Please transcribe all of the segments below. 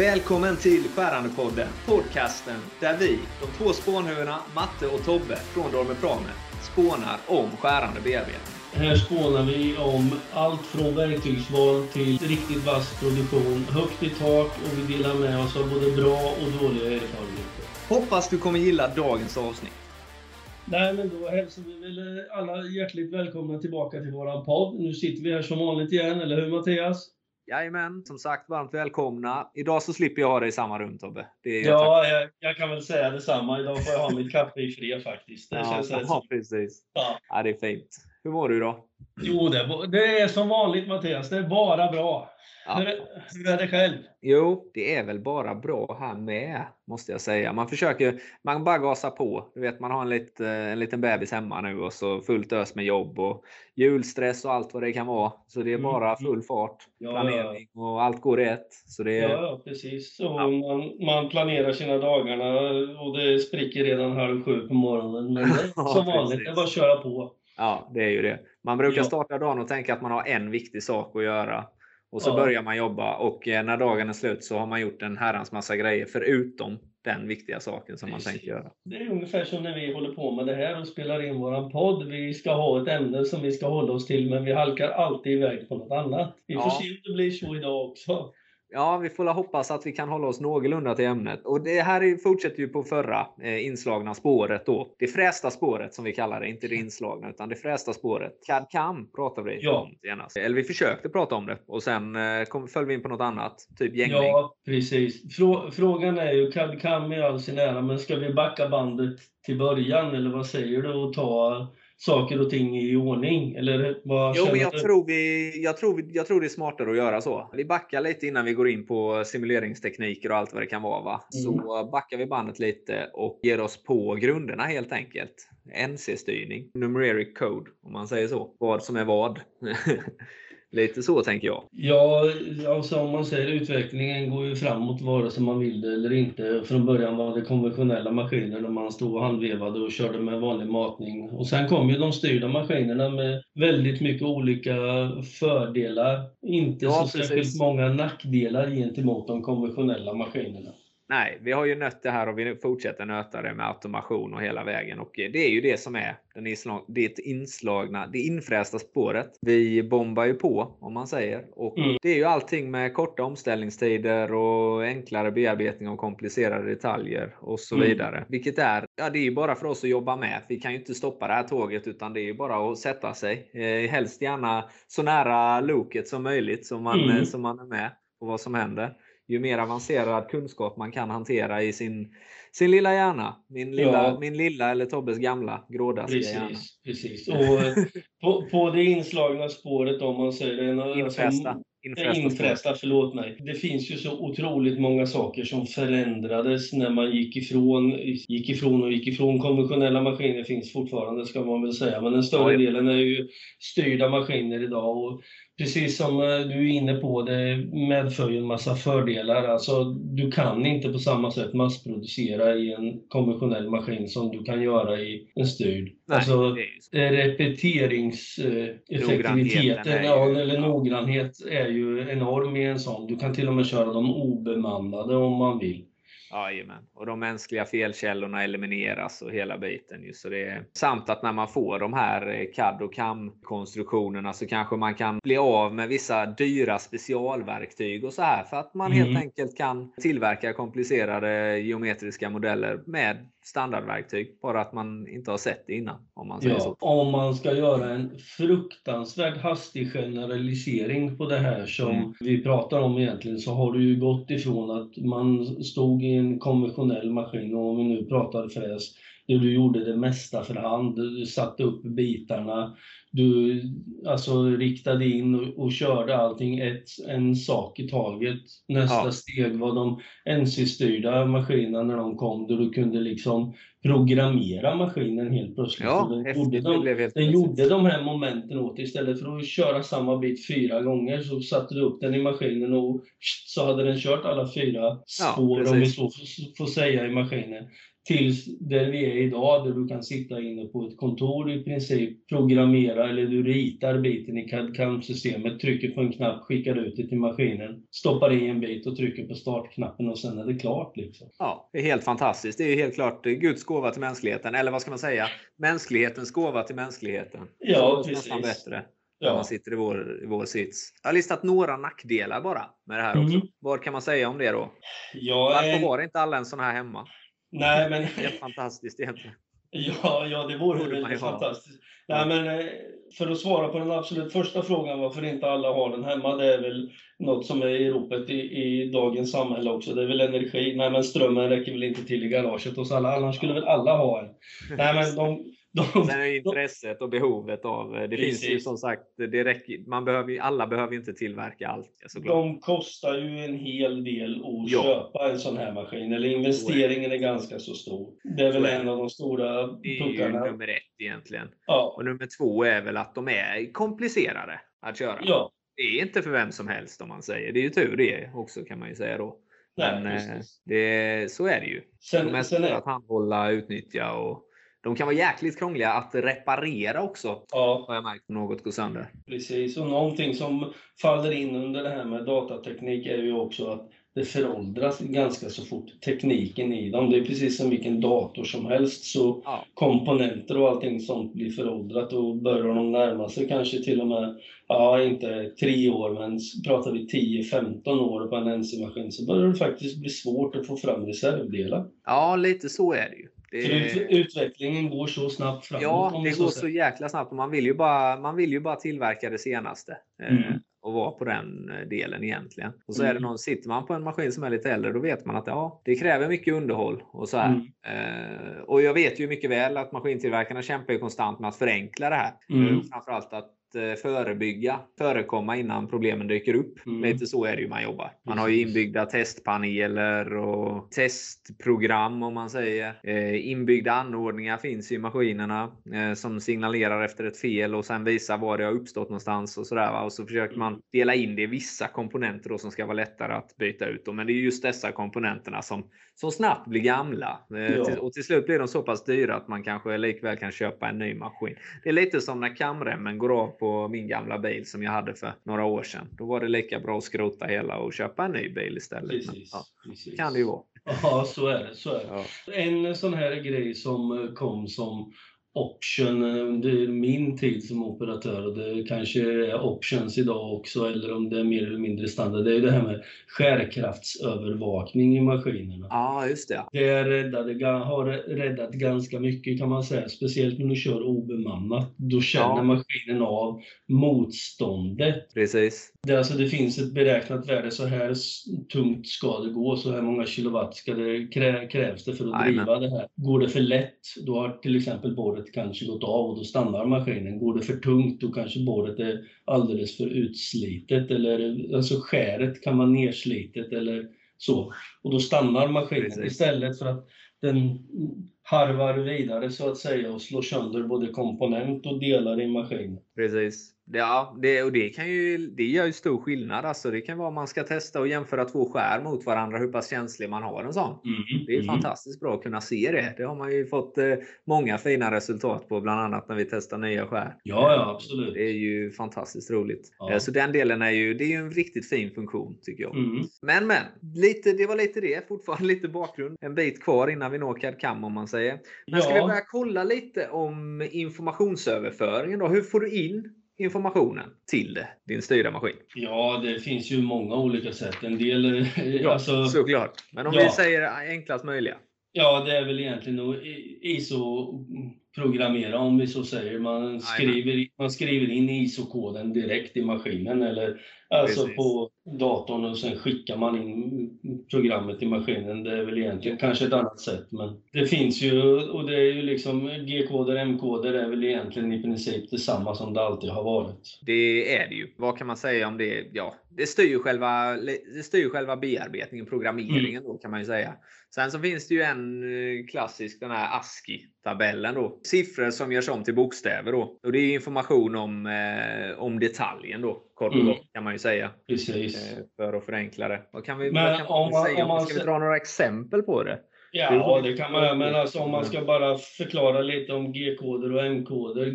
Välkommen till Skärandepodden, podcasten där vi, de två spånhuvudena Matte och Tobbe från Dorme Prame, spånar om skärande bearbetning. Här spånar vi om allt från verktygsval till riktigt vass produktion, högt i tak och vi delar med oss av både bra och dåliga erfarenheter. Hoppas du kommer gilla dagens avsnitt. Nej, men då hälsar vi väl alla hjärtligt välkomna tillbaka till våran podd. Nu sitter vi här som vanligt igen, eller hur Mattias? Jajamän, som sagt varmt välkomna. Idag så slipper jag ha dig i samma rum Tobbe. Ja, jag, jag, kan väl säga detsamma. Idag får jag ha mitt kaffe i fred faktiskt. Det ja, känns ja, precis. Ja. ja, det är fint. Hur mår du idag? Jo, det, det är som vanligt Mattias. Det är bara bra. Ja. Hur, är det själv? Jo, det är väl bara bra här med, måste jag säga. Man försöker, man bara gasar på. Du vet, man har en, lit, en liten bebis hemma nu och så fullt ös med jobb och julstress och allt vad det kan vara. Så det är bara mm. full fart, ja, planering och allt går rätt. Så det är... Ja, precis. Så ja. man, man planerar sina dagarna och det spricker redan halv sju på morgonen. Men som vanligt, det är bara att köra på. Ja, det är ju det. Man brukar starta dagen och tänka att man har en viktig sak att göra. Och så ja. börjar man jobba och eh, när dagen är slut så har man gjort en herrans massa grejer förutom den viktiga saken som man tänker göra. Det är ungefär som när vi håller på med det här och spelar in våran podd. Vi ska ha ett ämne som vi ska hålla oss till men vi halkar alltid iväg på något annat. Vi får ja. se om det blir så idag också. Ja, vi får hoppas att vi kan hålla oss någorlunda till ämnet. Och det här fortsätter ju på förra eh, inslagna spåret då. Det frästa spåret som vi kallar det, inte det inslagna utan det frästa spåret. CAD-CAM pratade vi ja. om senast. Eller vi försökte prata om det och sen eh, kom, föll vi in på något annat, typ gängning. Ja, precis. Frå frågan är ju, CAD-CAM i all sin ära, men ska vi backa bandet till början eller vad säger du och ta saker och ting i ordning? Eller vad jo, men jag, tror vi, jag, tror jag tror det är smartare att göra så. Vi backar lite innan vi går in på simuleringstekniker och allt vad det kan vara. Va? Mm. Så backar vi bandet lite och ger oss på grunderna helt enkelt. NC-styrning, numeric code om man säger så. Vad som är vad. Lite så tänker jag. Ja, alltså om man säger utvecklingen går ju framåt vare sig man vill det eller inte. Från början var det konventionella maskiner där man stod och handvevade och körde med vanlig matning. Och sen kom ju de styrda maskinerna med väldigt mycket olika fördelar. Inte ja, så precis. särskilt många nackdelar gentemot de konventionella maskinerna. Nej, vi har ju nött det här och vi fortsätter nöta det med automation och hela vägen. Och det är ju det som är den inslag, det inslagna, det infrästa spåret. Vi bombar ju på, om man säger. Och mm. Det är ju allting med korta omställningstider och enklare bearbetning av komplicerade detaljer och så mm. vidare. Vilket är, ja det är ju bara för oss att jobba med. Vi kan ju inte stoppa det här tåget utan det är ju bara att sätta sig. Eh, helst gärna så nära loket som möjligt så man, mm. så man är med på vad som händer ju mer avancerad kunskap man kan hantera i sin, sin lilla hjärna. Min lilla, ja. min lilla eller Tobbes gamla grådaskiga hjärna. Precis. Och eh, på, på det inslagna spåret om man säger det. Infrästa. Infrästa, infrästa, förlåt mig. Det finns ju så otroligt många saker som förändrades när man gick ifrån, gick ifrån och gick ifrån. Konventionella maskiner finns fortfarande ska man väl säga, men den större delen är ju styrda maskiner idag. Och precis som eh, du är inne på, det medför ju en massa fördelar. Alltså, du kan inte på samma sätt massproducera i en konventionell maskin som du kan göra i en styrd. Nej, alltså, repeteringseffektiviteten, ja, eller ja. noggrannhet, är ju enorm i en sån. Du kan till och med köra dem obemannade om man vill. Jajamän. Och de mänskliga felkällorna elimineras och hela biten. Just så det är, samt att när man får de här eh, CAD och CAM-konstruktionerna så kanske man kan bli av med vissa dyra specialverktyg och så här för att man mm. helt enkelt kan tillverka komplicerade geometriska modeller med standardverktyg. Bara att man inte har sett det innan. Om man säger ja, så. Om man ska göra en fruktansvärt hastig generalisering på det här som mm. vi pratar om egentligen så har du ju gått ifrån att man stod i en konventionell maskin och om vi nu pratar fräs där du gjorde det mesta för hand. Du satte upp bitarna, du alltså riktade in och, och körde allting ett, en sak i taget. Nästa ja. steg var de NC-styrda maskinerna när de kom, där du kunde liksom programmera maskinen helt plötsligt. Ja, den gjorde, de, den gjorde de här momenten åt Istället för att köra samma bit fyra gånger så satte du upp den i maskinen och så hade den kört alla fyra spår, ja, om vi så får säga, i maskinen tills där vi är idag, där du kan sitta inne på ett kontor i princip, programmera eller du ritar biten i CAD-CAM-systemet, trycker på en knapp, skickar ut det till maskinen, stoppar i en bit och trycker på startknappen och sen är det klart. Liksom. Ja, det är helt fantastiskt. Det är helt klart Guds gåva till mänskligheten. Eller vad ska man säga? Mänsklighetens gåva till mänskligheten. Ja, precis. Nästan bättre. Ja. När man sitter i vår, i vår sits. Jag har listat några nackdelar bara med det här också. Mm. Vad kan man säga om det då? Ja, Varför har inte alla en sån här hemma? Nej, men... Det är fantastiskt egentligen. Ja, ja det vore väldigt ha. fantastiskt. Nej, men eh, för att svara på den absolut första frågan varför inte alla har den hemma, det är väl något som är i ropet i, i dagens samhälle också. Det är väl energi. Nej, men strömmen räcker väl inte till i garaget hos alla. Annars skulle väl alla ha en. Nej, men de, de, Sen är intresset och behovet av... Det finns ju Precis. som sagt, det räcker, man behöver, alla behöver inte tillverka allt. Såklart. de kostar ju en hel del att Ja. köpa en sån här maskin. Eller investeringen är ganga så stor. Det är väl en av de stora Det är ju puckarna. nummer ett egentligen. Ja. Och nummer två är väl att de är komplicerade att köra. ja. Det är inte för vem som helst om man säger. Det är ju tur det också kan man ju säga då. Nej, Men eh, precis. det, så är det ju. De är Sen, sen är, att handhålla, utnyttja och de kan vara jäkligt krångliga att reparera också. ja, Har jag märkt något går sönder. Precis, och någonting som faller in under det här med datateknik är ju också att det föråldras ganska så fort, tekniken i dem. Det är precis som vilken dator som helst, så Ja. komponenter och allting sånt blir föråldrat och börjar de närma sig kanske till och med, ja inte tre år, men pratar vi 10-15 år på en NC-maskin så börjar det faktiskt bli svårt att få fram reservdelar. ja, lite så är det ju. Ut, utvecklingen går så snabbt framåt. ja, det går så jäkla snabbt man vill ju bara, man vill ju bara tillverka det senaste. eh, Mm. Och vara på den eh, delen egentligen. Och så är det Mm. någon, sitter man på en maskin som är lite äldre, då vet man att ja, det kräver mycket underhåll och så. Mm. Eh, och jag vet ju mycket väl att maskintillverkarna kämpar ju konstant med att förenkla det här. Mm. Framförallt att förebygga, förekomma innan problemen dyker upp. Mm. Lite så är det ju man jobbar. Man har ju inbyggda testpaneler och testprogram om man säger. Eh, inbyggda anordningar finns i maskinerna eh, som signalerar efter ett fel och sen visar var det har uppstått någonstans och sådär. Och så försöker man dela in det i vissa komponenter då som ska vara lättare att byta ut. Då. Men det är just dessa komponenterna som, som snabbt blir gamla. Eh, Ja. och till slut blir de så pass dyra att man kanske likväl kan köpa en ny maskin. Det är lite som när kamremmen går av på min gamla bil som jag hade för några år sedan. Då var det lika bra att skrota hela och köpa en ny bil istället. Men, Precis. ja, precis. kan det ju vara. Ja, så är det. Så är det. Ja. En sån här grej som eh, kom som option eh, under min tid som operatör och det kanske är options idag också eller om det är mer eller mindre standard. Det är det här med skärkraftsövervakning i maskinerna. ja, just det. Det räddade, har räddat ganska mycket kan man säga, speciellt när du kör obemannat. Då känner Ja. maskinen av motståndet. Precis. Det, alltså, det finns ett beräknat värde, så här tungt ska det gå, så här många kilowatt ska det, krä, krävs det för att Jajamän. driva det här. Går det för lätt, då har till exempel borret kanske gått av och då stannar maskinen. Går det för tungt, då kanske borret är alldeles för utslitet eller alltså skäret kan vara nerslitet eller så. Och då stannar maskinen Precis. istället för att den harvar vidare så att säga och slår sönder både komponent och delar i maskinen. Precis. Ja, det, och det, kan ju, det gör ju stor skillnad. Alltså, det kan vara man ska testa och jämföra två skär mot varandra, hur pass känslig man har en sån. Det är Mm. fantastiskt bra att kunna se det. Det har man ju fått eh, många fina resultat på, bland annat när vi testar nya skär. Ja, ja, absolut. Det är ju fantastiskt roligt. Ja. Eh, Så den delen är ju, det är ju en riktigt fin funktion tycker jag. Mm. Men men, lite, det var lite det. Fortfarande lite bakgrund. En bit kvar innan vi når CAD-CAM om man säger. Men ska vi Ja. börja kolla lite om informationsöverföringen då? Hur får du in informationen till din styrda maskin? Ja, det finns ju många olika sätt. En del, Ja, alltså, såklart. Men om ja. vi säger enklast möjliga. ja, det är väl egentligen att ISO-programmera om vi så säger. Man skriver, man skriver in ISO-koden direkt i maskinen eller alltså Precis. på datorn och sen skickar man in programmet i maskinen. Det är väl egentligen kanske ett annat sätt. Men det finns ju och det är ju liksom G-koder, M-koder är väl egentligen i princip detsamma som det alltid har varit. Det är det ju. Vad kan man säga om det? Ja, det styr själva, det styr själva bearbetningen, programmeringen då kan man ju säga. Sen så finns det ju en eh, klassisk, den här ASCII-tabellen då. Siffror som görs om till bokstäver då. Och det är information om, eh, om detaljen då, kort och Mm. gott kan man ju säga. Precis. Eh, för att förenkla det. Vad kan vi, vad kan om man- säga? om man Ska vi dra några exempel på det? Ja, det kan man göra. Men alltså, om man ska bara förklara lite om G-koder och M-koder.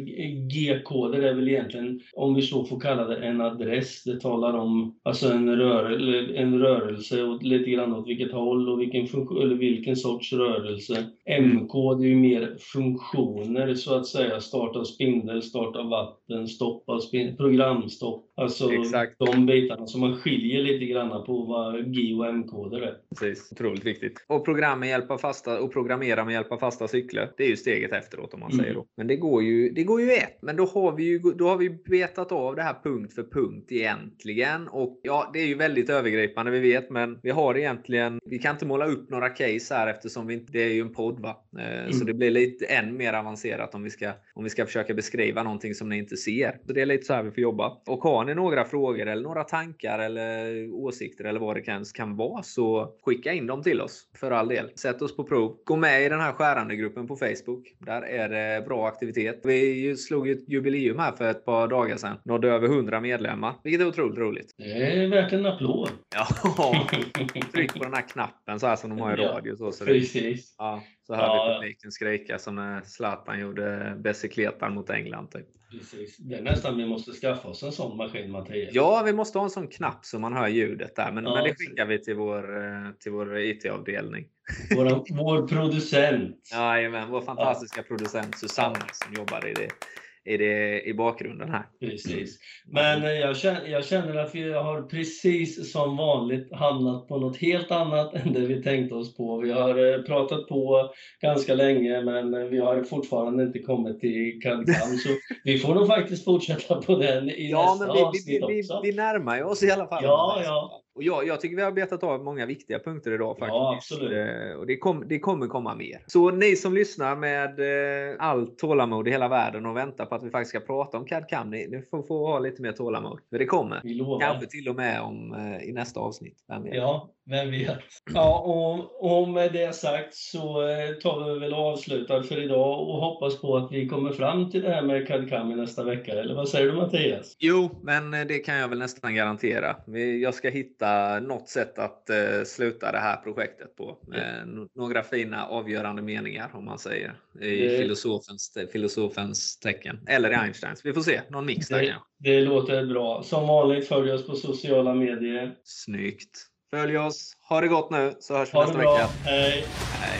G-koder är väl egentligen, om vi så får kalla det, en adress. Det talar om alltså en, rör, en rörelse och lite grann åt vilket håll och vilken, eller vilken sorts rörelse. M-kod är ju mer funktioner så att säga. Start av spindel, start av vatten, stopp av spindel, programstopp. Alltså Exakt. de bitarna som man skiljer lite grann på vad G och M-koder är. Precis, otroligt viktigt. Och program med hjälp av fasta och programmera med hjälp av fasta cykler. Det är ju steget efteråt om man mm. säger då. Men det går ju, det går ju ett. Men då har vi ju då har vi betat av det här punkt för punkt egentligen. Och ja, det är ju väldigt övergripande vi vet, men vi har egentligen. Vi kan inte måla upp några case här eftersom vi inte, det är ju en podd va. Eh, mm. Så det blir lite än mer avancerat om vi ska om vi ska försöka beskriva någonting som ni inte ser. Så det är lite så här vi får jobba. Och har ni några frågor eller några tankar eller åsikter eller vad det kan, kan vara så skicka in dem till oss för all del. Sätt oss på prov. Gå med i den här skärande gruppen på Facebook. Där är det bra aktivitet. Vi slog ett jubileum här för ett par dagar sedan. Nådde över 100 medlemmar, vilket är otroligt roligt. Det är värt en applåd. Ja, tryck på den här knappen så här som de har i radio. Så, så Precis. ja, så hörde ja, publiken skrika som när Zlatan gjorde Bessikletan mot England. Typ. Precis. Det är nästan vi måste skaffa oss en sån maskin, Mattias. Ja, vi måste ha en sån knapp så man hör ljudet där. Men, ja, men det skickar vi till vår, eh, till vår IT-avdelning. Vår, vår producent. Jajamän, vår fantastiska ja. producent Susanne som jobbar i det i, det, i bakgrunden här. Precis. Men eh, jag känner, jag känner att vi har precis som vanligt hamnat på något helt annat än det vi tänkte oss på. Vi har eh, pratat på ganska länge men eh, vi har fortfarande inte kommit till CAD-CAM så vi får nog faktiskt fortsätta på den i ja, nästa men vi, avsnitt vi, vi, också. Vi, vi närmar oss i alla fall. Ja, ja. Och jag, jag, tycker vi har betat av många viktiga punkter idag faktiskt. Ja, absolut. Eh, och det, kom, det kommer komma mer. Så ni som lyssnar med eh, allt tålamod i hela världen och väntar på att vi faktiskt ska prata om CAD-CAM, ni, ni får, får ha lite mer tålamod. För det kommer. Kanske till och med om, eh, i nästa avsnitt. Ja, vem vet. Ja, och, och med det sagt så tar vi väl och avslutar för idag och hoppas på att vi kommer fram till det här med CAD-CAM i nästa vecka. Eller vad säger du Mattias? Jo, men det kan jag väl nästan garantera. Jag ska hitta något sätt att eh, sluta det här projektet på. Med några fina avgörande meningar om man säger i det... filosofens, filosofens tecken. Eller i Einsteins. Vi får se. Någon mix där kanske. Det låter bra. Som vanligt följ oss på sociala medier. Snyggt. Följ oss. Ha det gott nu så hörs vi nästa vecka. Hej. Hej.